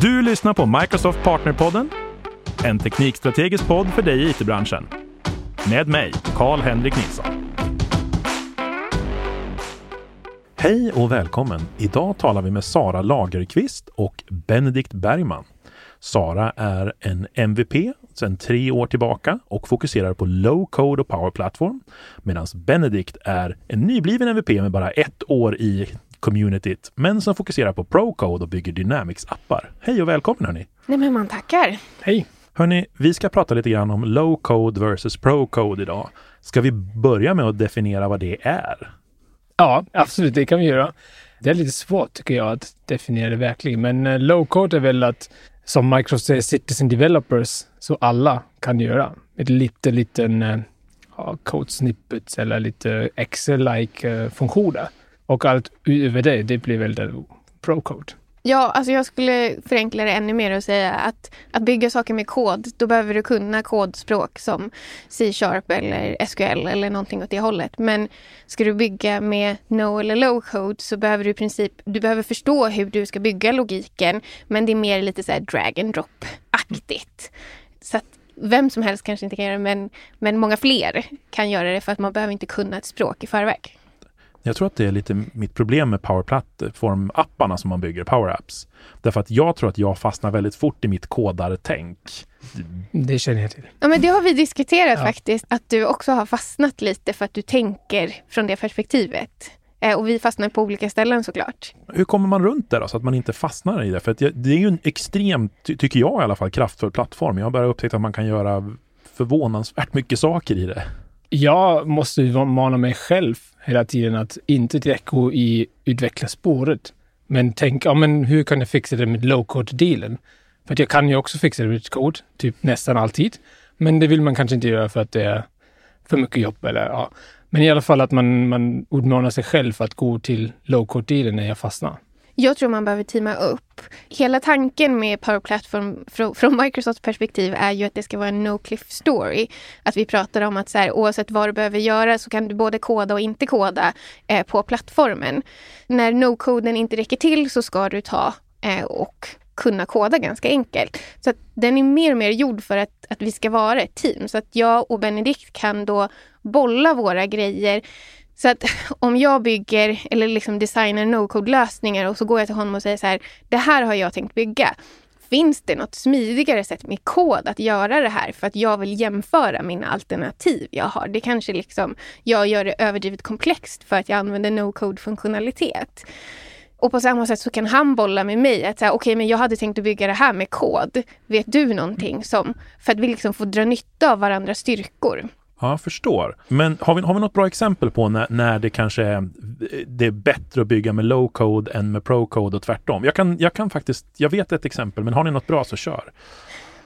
Du lyssnar på Microsoft Partnerpodden, en teknikstrategisk podd för dig i it-branschen. Med mig, Karl-Henrik Nilsson. Hej och välkommen! Idag talar vi med Sara Lagerqvist och Benedikt Bergman. Sara är en MVP sedan tre år tillbaka och fokuserar på low code och power platform. Medan Benedikt är en nybliven MVP med bara ett år i communityt, men som fokuserar på pro-code och bygger Dynamics-appar. Hej och välkommen hörni! Nej men man tackar! Hej! Hörni, vi ska prata lite grann om low code versus pro-code idag. Ska vi börja med att definiera vad det är? Ja, absolut, det kan vi göra. Det är lite svårt tycker jag att definiera det verkligen, men uh, low code är väl att som Microsoft säger, citizen developers, så alla kan göra. Ett lite liten uh, code snippets eller lite Excel-like uh, funktioner. Och allt utöver det, det blir väl pro-code. Ja, alltså jag skulle förenkla det ännu mer och säga att att bygga saker med kod, då behöver du kunna kodspråk som C-sharp eller SQL eller någonting åt det hållet. Men ska du bygga med no eller low code så behöver du i princip, du behöver förstå hur du ska bygga logiken, men det är mer lite så här drag and drop-aktigt. Så att vem som helst kanske inte kan göra det, men, men många fler kan göra det för att man behöver inte kunna ett språk i förväg. Jag tror att det är lite mitt problem med Power Platform-apparna som man bygger, Power Apps. Därför att jag tror att jag fastnar väldigt fort i mitt kodartänk. Det känner jag till. Ja, men det har vi diskuterat ja. faktiskt, att du också har fastnat lite för att du tänker från det perspektivet. Eh, och vi fastnar på olika ställen såklart. Hur kommer man runt det då, så att man inte fastnar i det? För det är ju en extremt, tycker jag i alla fall, kraftfull plattform. Jag har bara upptäckt att man kan göra förvånansvärt mycket saker i det. Jag måste mana mig själv hela tiden att inte direkt gå i utvecklarspåret. Men tänka, ja, men hur kan jag fixa det med low-code-delen? För att jag kan ju också fixa det med kod, typ nästan alltid. Men det vill man kanske inte göra för att det är för mycket jobb eller ja. Men i alla fall att man, man utmanar sig själv för att gå till low-code-delen när jag fastnar. Jag tror man behöver teama upp. Hela tanken med Power Platform från, från Microsofts perspektiv är ju att det ska vara en no-cliff story. Att vi pratar om att så här, oavsett vad du behöver göra så kan du både koda och inte koda eh, på plattformen. När no-koden inte räcker till så ska du ta eh, och kunna koda ganska enkelt. Så att den är mer och mer gjord för att, att vi ska vara ett team. Så att jag och Benedikt kan då bolla våra grejer så att om jag bygger eller liksom designar no-code-lösningar och så går jag till honom och säger så här, det här har jag tänkt bygga. Finns det något smidigare sätt med kod att göra det här för att jag vill jämföra mina alternativ jag har? Det kanske liksom, jag gör det överdrivet komplext för att jag använder no-code-funktionalitet. Och på samma sätt så kan han bolla med mig att okej okay, men jag hade tänkt att bygga det här med kod. Vet du någonting som, för att vi liksom får dra nytta av varandras styrkor. Ja, jag förstår. Men har vi, har vi något bra exempel på när, när det kanske är, det är bättre att bygga med low code än med pro code och tvärtom? Jag kan, jag kan faktiskt, jag vet ett exempel, men har ni något bra så kör.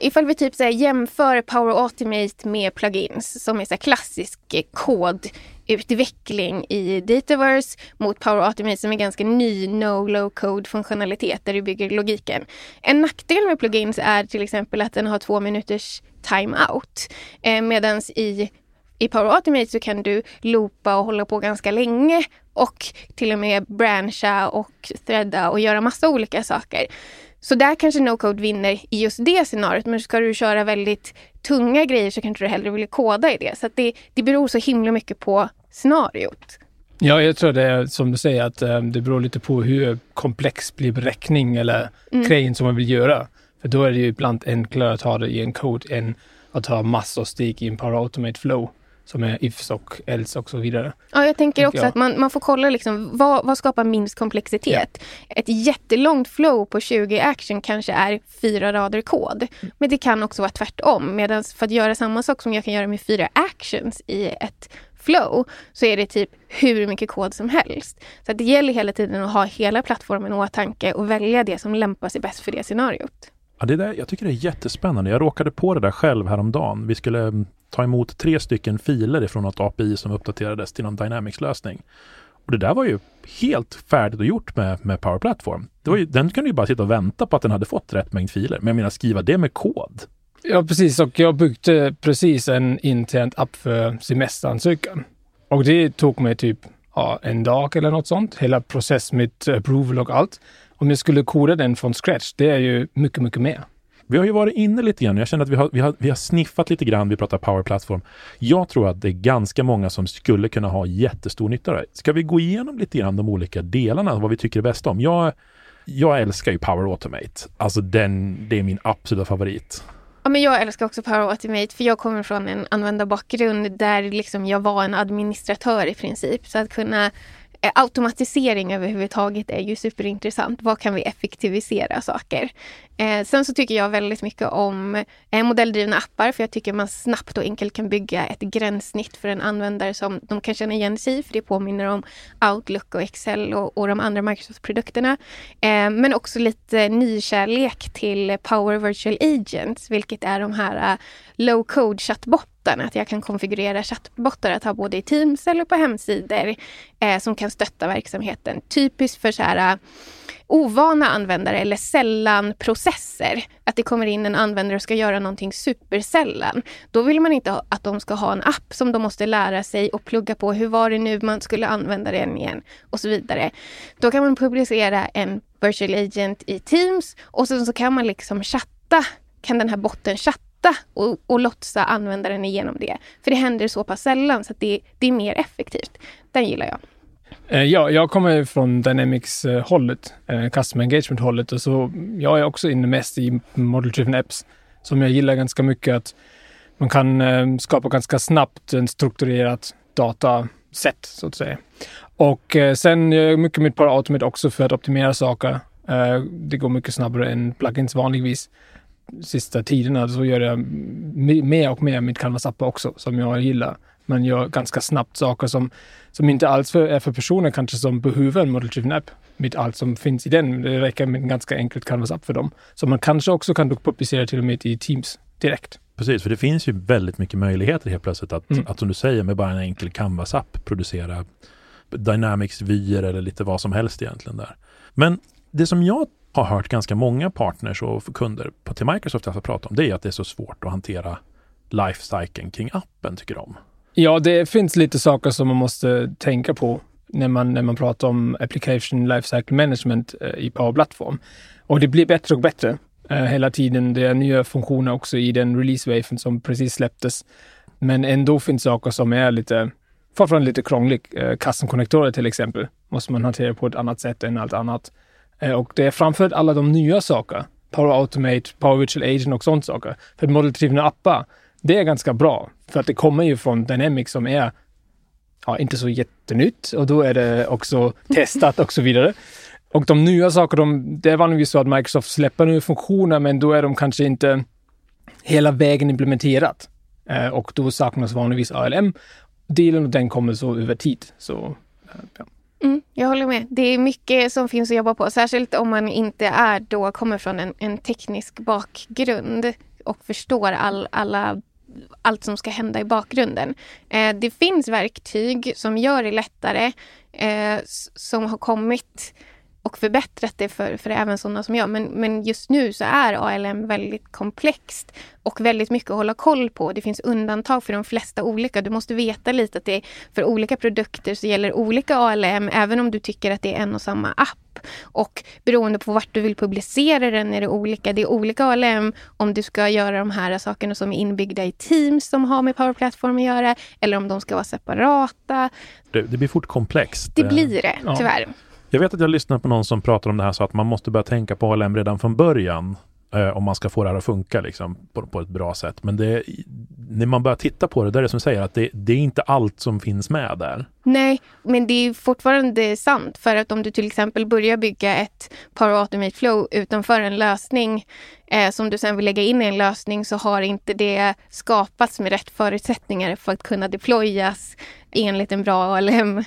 Ifall vi typ så här, jämför Power Automate med plugins som är så klassisk eh, kodutveckling i Dataverse mot Power Automate som är ganska ny no-low code funktionalitet där du bygger logiken. En nackdel med plugins är till exempel att den har två minuters timeout. Eh, Medan i i Power Automate så kan du loopa och hålla på ganska länge och till och med branscha och threada och göra massa olika saker. Så där kanske no-code vinner i just det scenariot. Men ska du köra väldigt tunga grejer så kanske du hellre vill koda i det. Så det, det beror så himla mycket på scenariot. Ja, jag tror det är som du säger att um, det beror lite på hur komplex blir beräkning eller mm. grejen som man vill göra. För då är det ju ibland enklare att ha det i en code än att ha massor steg i en Power Automate Flow som är ifs och else och så vidare. Ja, jag tänker också jag. att man, man får kolla liksom, vad, vad skapar minst komplexitet. Ja. Ett jättelångt flow på 20 action kanske är fyra rader kod. Mm. Men det kan också vara tvärtom. Medan för att göra samma sak som jag kan göra med fyra actions i ett flow så är det typ hur mycket kod som helst. Så det gäller hela tiden att ha hela plattformen i åtanke och välja det som lämpar sig bäst för det scenariot. Ja, det där, jag tycker det är jättespännande. Jag råkade på det där själv häromdagen. Vi skulle mm, ta emot tre stycken filer ifrån något API som uppdaterades till någon Dynamics-lösning. Och det där var ju helt färdigt och gjort med, med Power Platform. Det var ju, den kunde ju bara sitta och vänta på att den hade fått rätt mängd filer. Men jag menar skriva det med kod. Ja, precis. Och jag byggde precis en intern app för semesteransökan. Och det tog mig typ ja, en dag eller något sånt. Hela process med approval och allt. Om jag skulle koda den från scratch, det är ju mycket, mycket mer. Vi har ju varit inne lite grann. Jag känner att vi har, vi har, vi har sniffat lite grann. Vi pratar Power Platform. Jag tror att det är ganska många som skulle kunna ha jättestor nytta av det. Ska vi gå igenom lite grann de olika delarna, vad vi tycker är bäst om? Jag, jag älskar ju Power Automate. Alltså den, det är min absoluta favorit. Ja, men jag älskar också Power Automate för jag kommer från en användarbakgrund där liksom jag var en administratör i princip. Så att kunna Eh, automatisering överhuvudtaget är ju superintressant. Vad kan vi effektivisera saker? Eh, sen så tycker jag väldigt mycket om eh, modelldrivna appar för jag tycker man snabbt och enkelt kan bygga ett gränssnitt för en användare som de kan känna igen sig i för det påminner om Outlook och Excel och, och de andra Microsoft-produkterna. Eh, men också lite nykärlek till Power Virtual Agents vilket är de här eh, uh, low code chattbot chatten, att jag kan konfigurera chattbottar att ha både i Teams eller på hemsidor eh, som kan stötta verksamheten. Typiskt för så här eh, ovana användare eller sällan processer. Att det kommer in en användare och ska göra någonting supersällan. Då vill man inte att de ska ha en app som de måste lära sig och plugga på. Hur var det nu man skulle använda den igen? Och så vidare. Då kan man publicera en virtual agent i Teams och sen så kan man liksom chatta kan den här botten chatta och, och lotsa användaren igenom det. För det händer så pass sällan så att det, det är mer effektivt. Den gillar jag. Eh, ja, jag kommer från Dynamics-hållet, eh, custom Customer Engagement-hållet och så jag är också inne mest i Model Driven Apps som jag gillar ganska mycket att man kan eh, skapa ganska snabbt en strukturerat dataset så att säga. Och sen gör jag mycket med Power Automate också för att optimera saker. Det går mycket snabbare än plugins vanligtvis sista tiderna så gör jag mer och mer med Canvas-appar också, som jag gillar. Man gör ganska snabbt saker som, som inte alls för, är för personer kanske som behöver en model-driven app med allt som finns i den. Det räcker med en ganska enkelt Canvas-app för dem. Så man kanske också kan publicera till och med i Teams direkt. Precis, för det finns ju väldigt mycket möjligheter helt plötsligt att, mm. att som du säger, med bara en enkel Canvas-app producera Dynamics-vyer eller lite vad som helst egentligen där. Men det som jag har hört ganska många partners och kunder på, till Microsoft att prata om, det är att det är så svårt att hantera lifecykeln kring appen, tycker de. Ja, det finns lite saker som man måste tänka på när man, när man pratar om application lifecycle management eh, i Power Platform. Och det blir bättre och bättre eh, hela tiden. Det är nya funktioner också i den release-waven som precis släpptes. Men ändå finns saker som är lite, fortfarande lite krångligt. Eh, custom-konnektorer till exempel måste man hantera på ett annat sätt än allt annat. Eh, och det är framförallt alla de nya saker. Power Automate, Power Virtual Agent och sånt saker. För modelldrivna appar, det är ganska bra. För att det kommer ju från Dynamics som är ja, inte så jättenytt och då är det också testat och så vidare. Och de nya sakerna, de, det är vanligtvis så att Microsoft släpper nya funktioner men då är de kanske inte hela vägen implementerat. Eh, och då saknas vanligtvis ALM-delen och den kommer så över tid. Så, eh, ja. Mm, jag håller med. Det är mycket som finns att jobba på. Särskilt om man inte är då kommer från en, en teknisk bakgrund och förstår all, alla, allt som ska hända i bakgrunden. Eh, det finns verktyg som gör det lättare eh, som har kommit och förbättrat det för, för även sådana som jag. Men, men just nu så är ALM väldigt komplext och väldigt mycket att hålla koll på. Det finns undantag för de flesta olika. Du måste veta lite att det är för olika produkter så gäller olika ALM även om du tycker att det är en och samma app. Och beroende på vart du vill publicera den är det olika. Det är olika ALM om du ska göra de här sakerna som är inbyggda i Teams som har med Power Platform att göra eller om de ska vara separata. Det, det blir fort komplext. Det blir det, tyvärr. Ja. Jag vet att jag lyssnat på någon som pratar om det här så att man måste börja tänka på ALM redan från början eh, om man ska få det här att funka liksom, på, på ett bra sätt. Men det, när man börjar titta på det, det är det som säger att det, det, är inte allt som finns med där. Nej, men det är fortfarande sant. För att om du till exempel börjar bygga ett Power Automate Flow utanför en lösning eh, som du sen vill lägga in i en lösning så har inte det skapats med rätt förutsättningar för att kunna deployas enligt en bra ALM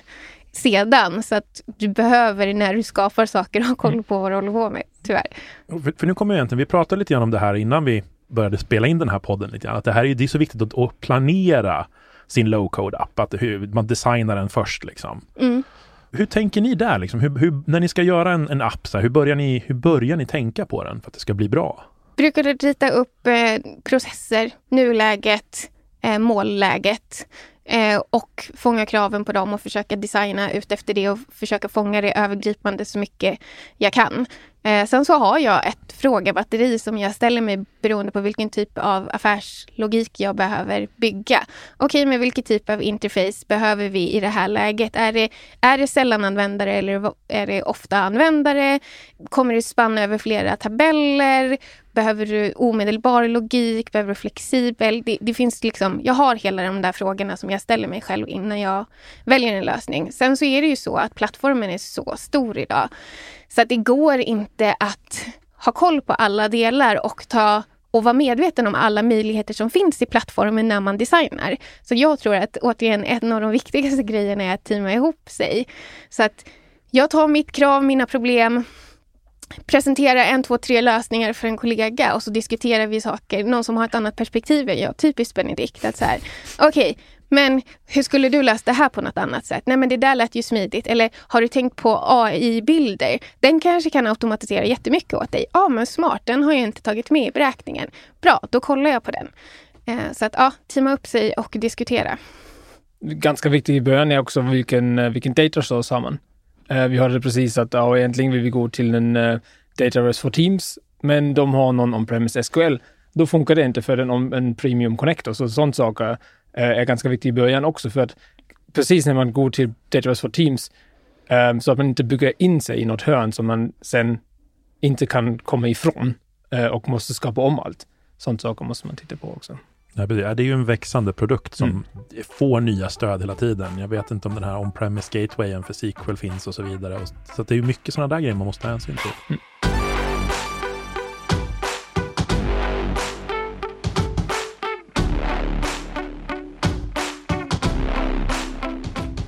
sedan. Så att du behöver när du skapar saker ha koll mm. på vad du håller på med, tyvärr. För, för nu kommer jag egentligen, vi pratade lite grann om det här innan vi började spela in den här podden lite grann. Att det här är, det är så viktigt att, att planera sin low-code-app, att hur, man designar den först liksom. Mm. Hur tänker ni där liksom? Hur, hur, när ni ska göra en, en app, så här, hur, börjar ni, hur börjar ni tänka på den för att det ska bli bra? Brukar du rita upp eh, processer, nuläget, eh, målläget eh, och fånga kraven på dem och försöka designa ut efter det och försöka fånga det övergripande så mycket jag kan. Eh, sen så har jag ett frågebatteri som jag ställer mig beroende på vilken typ av affärslogik jag behöver bygga. Okej, okay, men vilken typ av interface behöver vi i det här läget? Är det, är det sällananvändare eller är det ofta användare? Kommer det spanna över flera tabeller? Behöver du omedelbar logik? Behöver du flexibel? Det, det, finns liksom, jag har hela de där frågorna som jag ställer mig själv innan jag väljer en lösning. Sen så är det ju så att plattformen är så stor idag. Så att det går inte att ha koll på alla delar och ta och vara medveten om alla möjligheter som finns i plattformen när man designar. Så jag tror att återigen en av de viktigaste grejerna är att teama ihop sig. Så att jag tar mitt krav, mina problem, presenterar en, två, tre lösningar för en kollega och så diskuterar vi saker. Någon som har ett annat perspektiv än jag, typiskt Benedikt. okej, okay, men hur skulle du lösa det här på något annat sätt? Nej men det där lät ju smidigt. Eller har du tänkt på AI-bilder? Den kanske kan automatisera jättemycket åt dig. Ja men smart, den har jag inte tagit med i beräkningen. Bra, då kollar jag på den. Eh, så att ja, teama upp sig och diskutera. Ganska viktigt i början är också vilken, eh, vilken data source har man. Eh, vi hörde precis att ja, egentligen vill vi gå till en uh, data for Teams, men de har någon on-premise SQL. Då funkar det inte för en, en premium connector, så sånt saker är ganska viktig i början också för att precis när man går till Database for Teams um, så att man inte bygger in sig i något hörn som man sen inte kan komma ifrån uh, och måste skapa om allt. Sånt saker måste man titta på också. Ja, det är ju en växande produkt som mm. får nya stöd hela tiden. Jag vet inte om den här on-premise gatewayen för SQL finns och så vidare. Så det är ju mycket sådana där grejer man måste ta hänsyn till. Mm.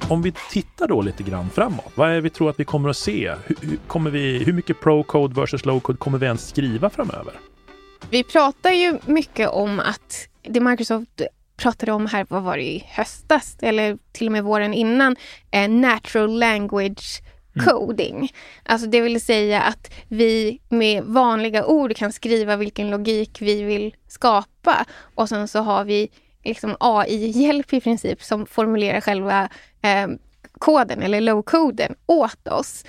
Om vi tittar då lite grann framåt, vad är det vi tror att vi kommer att se? Hur, kommer vi, hur mycket pro-code versus low-code kommer vi ens skriva framöver? Vi pratar ju mycket om att det Microsoft pratade om här, vad var det i höstas eller till och med våren innan, eh, natural language mm. coding. Mm. Alltså det vill säga att vi med vanliga ord kan skriva vilken logik vi vill skapa och sen så har vi liksom AI-hjälp i princip som formulerar själva eh, koden eller low-koden åt oss.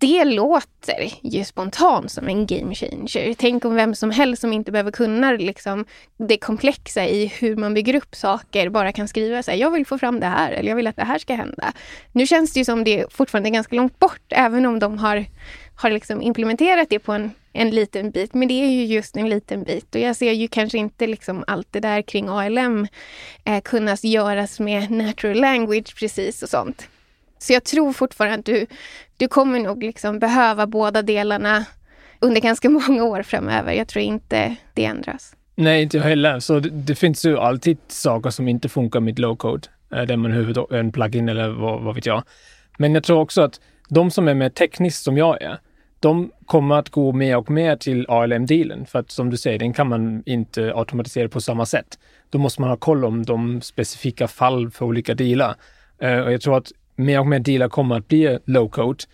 Det låter ju spontant som en game changer. Tänk om vem som helst som inte behöver kunna liksom, det komplexa i hur man bygger upp saker bara kan skriva så här, jag vill få fram det här eller jag vill att det här ska hända. Nu känns det ju som det fortfarande är ganska långt bort även om de har, har liksom implementerat det på en en liten bit, men det är ju just en liten bit. Och jag ser ju kanske inte liksom allt det där kring ALM eh, kunna göras med natural language precis och sånt. Så jag tror fortfarande att du, du kommer nog liksom behöva båda delarna under ganska många år framöver. Jag tror inte det ändras. Nej, inte jag heller. Så det, det, finns ju alltid saker som inte funkar med low code, eh, där man behöver en plugin eller vad, vad vet jag. Men jag tror också att de som är mer tekniskt som jag är, de kommer att gå mer och mer till ALM-delen för att som du säger, den kan man inte automatisera på samma sätt. Då måste man ha koll om de specifika fall för olika delar. Eh, och jag tror att mer och mer delar kommer att bli low-code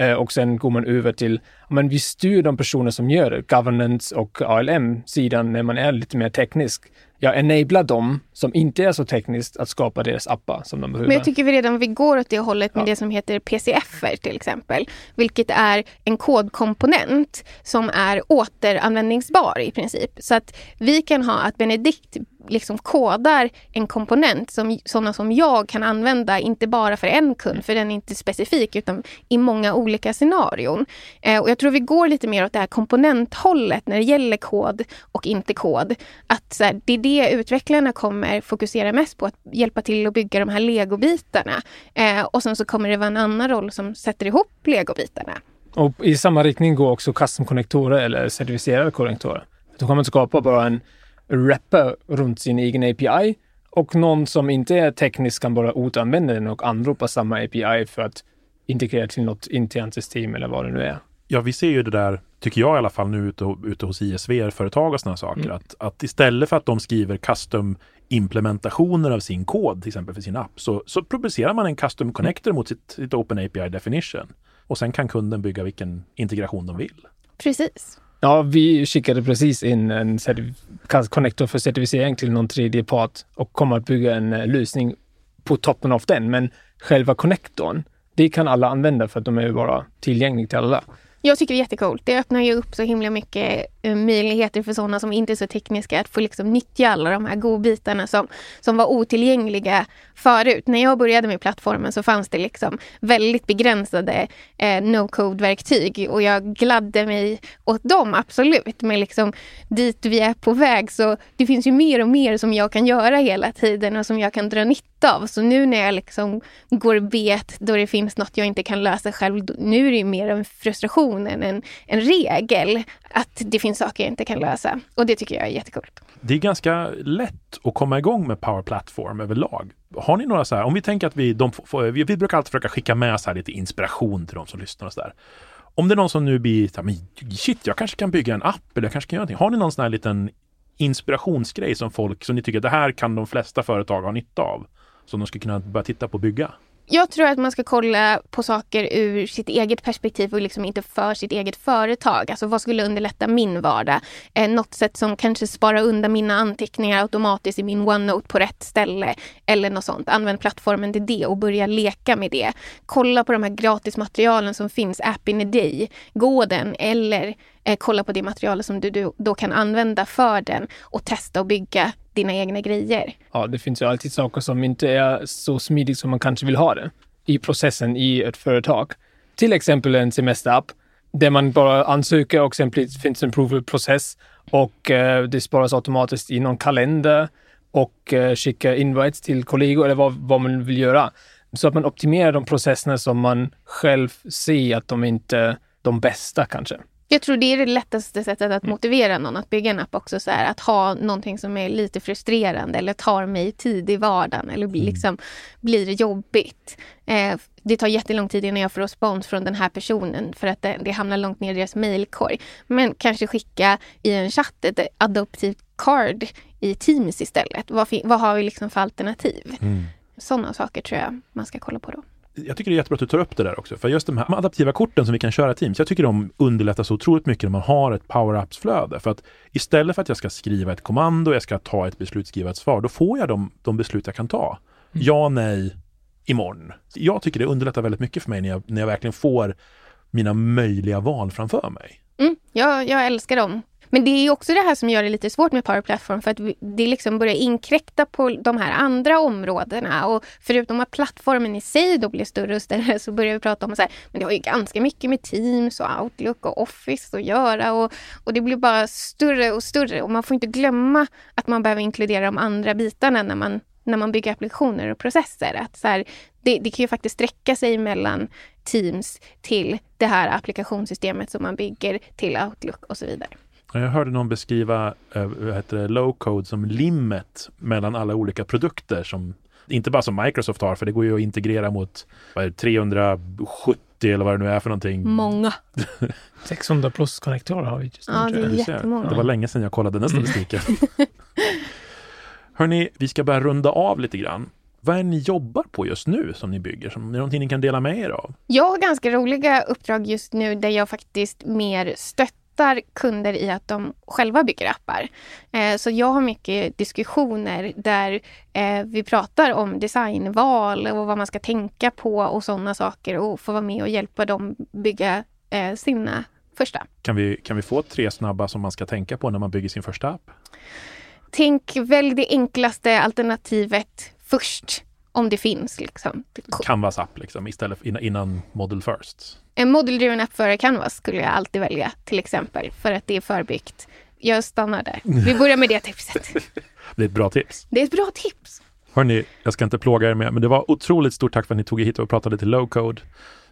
uh, och sen går man över till, men vi styr de personer som gör det, governance och ALM-sidan när man är lite mer teknisk jag enablar dem som inte är så tekniskt att skapa deras appar som de behöver. Men jag tycker vi redan vi går åt det hållet med ja. det som heter PCF till exempel. Vilket är en kodkomponent som är återanvändningsbar i princip. Så att vi kan ha att Benedikt liksom kodar en komponent som sådana som jag kan använda, inte bara för en kund, för den är inte specifik, utan i många olika scenarion. Eh, och jag tror vi går lite mer åt det här komponenthållet när det gäller kod och inte kod. Att så här, det är det utvecklarna kommer fokusera mest på, att hjälpa till att bygga de här legobitarna. Eh, och sen så kommer det vara en annan roll som sätter ihop legobitarna. Och i samma riktning går också custom-konnektorer eller certifierade konnektorer. Då kommer man skapa bara en wrapper runt sin egen API och någon som inte är teknisk kan bara återanvända den och anropa samma API för att integrera till något internt system eller vad det nu är. Ja, vi ser ju det där, tycker jag i alla fall nu ute, ute hos ISV-företag och sådana saker, mm. att, att istället för att de skriver custom implementationer av sin kod, till exempel för sin app, så, så publicerar man en custom connector mot sitt, sitt Open API definition. Och sen kan kunden bygga vilken integration de vill. Precis. Ja, vi skickade precis in en connector för certifiering till någon tredje part och kommer att bygga en eh, lösning på toppen av den. Men själva connectorn, det kan alla använda för att de är bara tillgängliga till alla. Jag tycker det är jättecoolt. Det öppnar ju upp så himla mycket Eh, möjligheter för sådana som inte är så tekniska att få liksom nyttja alla de här godbitarna som, som var otillgängliga förut. När jag började med plattformen så fanns det liksom väldigt begränsade eh, no-code-verktyg och jag gladde mig åt dem, absolut. Men liksom dit vi är på väg så det finns ju mer och mer som jag kan göra hela tiden och som jag kan dra nytta av. Så nu när jag liksom går bet då det finns något jag inte kan lösa själv, nu är det mer en frustration än en, en regel att det finns saker jag inte kan lösa. Och det tycker jag är jättekult. Det är ganska lätt att komma igång med Power Platform överlag. Har ni några så här, om vi tänker att vi, de får, vi, vi brukar alltid försöka skicka med så här lite inspiration till de som lyssnar och så där. Om det är någon som nu blir, så här, men shit, jag kanske kan bygga en app eller jag kanske kan göra någonting. Har ni någon sån här liten inspirationsgrej som folk, som ni tycker det här kan de flesta företag ha nytta av? Som de skulle kunna börja titta på och bygga? Jag tror att man ska kolla på saker ur sitt eget perspektiv och liksom inte för sitt eget företag. Alltså vad skulle underlätta min vardag? Eh, något sätt som kanske sparar undan mina anteckningar automatiskt i min OneNote på rätt ställe. Eller något sånt. Använd plattformen till det och börja leka med det. Kolla på de här gratismaterialen som finns, App in a Day. Gå den eller eh, kolla på det materialet som du, du då kan använda för den och testa och bygga dina egna grejer. Ja, det finns ju alltid saker som inte är så smidigt som man kanske vill ha det i processen i ett företag. Till exempel en semesterapp där man bara ansöker och sen finns en approval-process och eh, det sparas automatiskt i någon kalender och eh, skickar invites till kollegor eller vad, vad man vill göra. Så att man optimerar de processerna som man själv ser att de inte är de bästa kanske. Jag tror det är det lättaste sättet att motivera någon att bygga en app också. Så här, att ha någonting som är lite frustrerande eller tar mig tid i vardagen eller blir, liksom, blir jobbigt. Eh, det tar jättelång tid innan jag får respons från den här personen för att det, det hamnar långt ner i deras mejlkorg. Men kanske skicka i en chatt ett adoptivt card i Teams istället. Vad, vad har vi liksom för alternativ? Mm. Sådana saker tror jag man ska kolla på då jag tycker det är jättebra att du tar upp det där också. För just de här adaptiva korten som vi kan köra i Teams, jag tycker de underlättar så otroligt mycket när man har ett power-ups-flöde. För att istället för att jag ska skriva ett kommando, jag ska ta ett beslut, skriva ett svar, då får jag de, de beslut jag kan ta. Mm. Ja, nej, imorgon. Jag tycker det underlättar väldigt mycket för mig när jag, när jag verkligen får mina möjliga val framför mig. Mm, jag, jag älskar dem. Men det är också det här som gör det lite svårt med Power Platform för att det liksom börjar inkräkta på de här andra områdena. Och förutom att plattformen i sig då blir större och större så börjar vi prata om så här, men det har ju ganska mycket med Teams och Outlook och Office att göra. Och, och det blir bara större och större och man får inte glömma att man behöver inkludera de andra bitarna när man när man bygger applikationer och processer. Att så här, det, det, kan ju faktiskt sträcka sig mellan Teams till det här applikationssystemet som man bygger till Outlook och så vidare. Jag hörde någon beskriva eh, low code som limmet mellan alla olika produkter som inte bara som Microsoft har, för det går ju att integrera mot vad är det, 370 eller vad det nu är för någonting. Många. 600 plus konnektorer har vi just nu. Ja, det är jättemånga. Det var länge sedan jag kollade den statistiken. Hörni, vi ska börja runda av lite grann. Vad är ni jobbar på just nu som ni bygger? Som, är det någonting ni kan dela med er av? Jag har ganska roliga uppdrag just nu där jag faktiskt mer stöttar stöttar kunder i att de själva bygger appar. Eh, så jag har mycket diskussioner där eh, vi pratar om designval och vad man ska tänka på och sådana saker och få vara med och hjälpa dem bygga eh, sina första. Kan vi, kan vi få tre snabba som man ska tänka på när man bygger sin första app? Tänk välj det enklaste alternativet först om det finns. Liksom. Canvas app liksom, istället för, innan Model First. En model-driven app före Canvas skulle jag alltid välja till exempel för att det är förbyggt. Jag stannar där. Vi börjar med det tipset. det är ett bra tips. Det är ett bra tips. Hörni, jag ska inte plåga er mer, men det var otroligt stort tack för att ni tog er hit och pratade lite low code.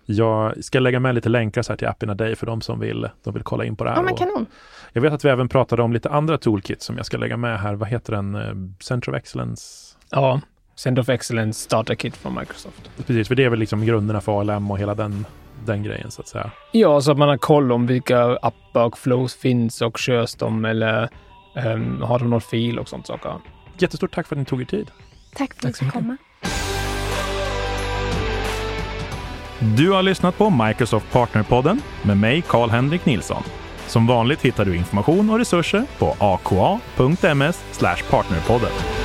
Jag ska lägga med lite länkar så här till appen day för de som vill, de vill kolla in på det här. Ja, men kanon. Jag vet att vi även pratade om lite andra toolkits som jag ska lägga med här. Vad heter den? Eh, Center of Excellence? Ja, Center of Excellence Starter Kit från Microsoft. Precis, för det är väl liksom grunderna för ALM och hela den, den grejen så att säga. Ja, så att man har koll om vilka appar och flows finns och körs de eller um, har de något fel och sånt saker. Jättestort tack för att ni tog er tid. Tack för att du fick komma. Du har lyssnat på Microsoft Partnerpodden med mig, Karl-Henrik Nilsson. Som vanligt hittar du information och resurser på aka.ms partnerpodden.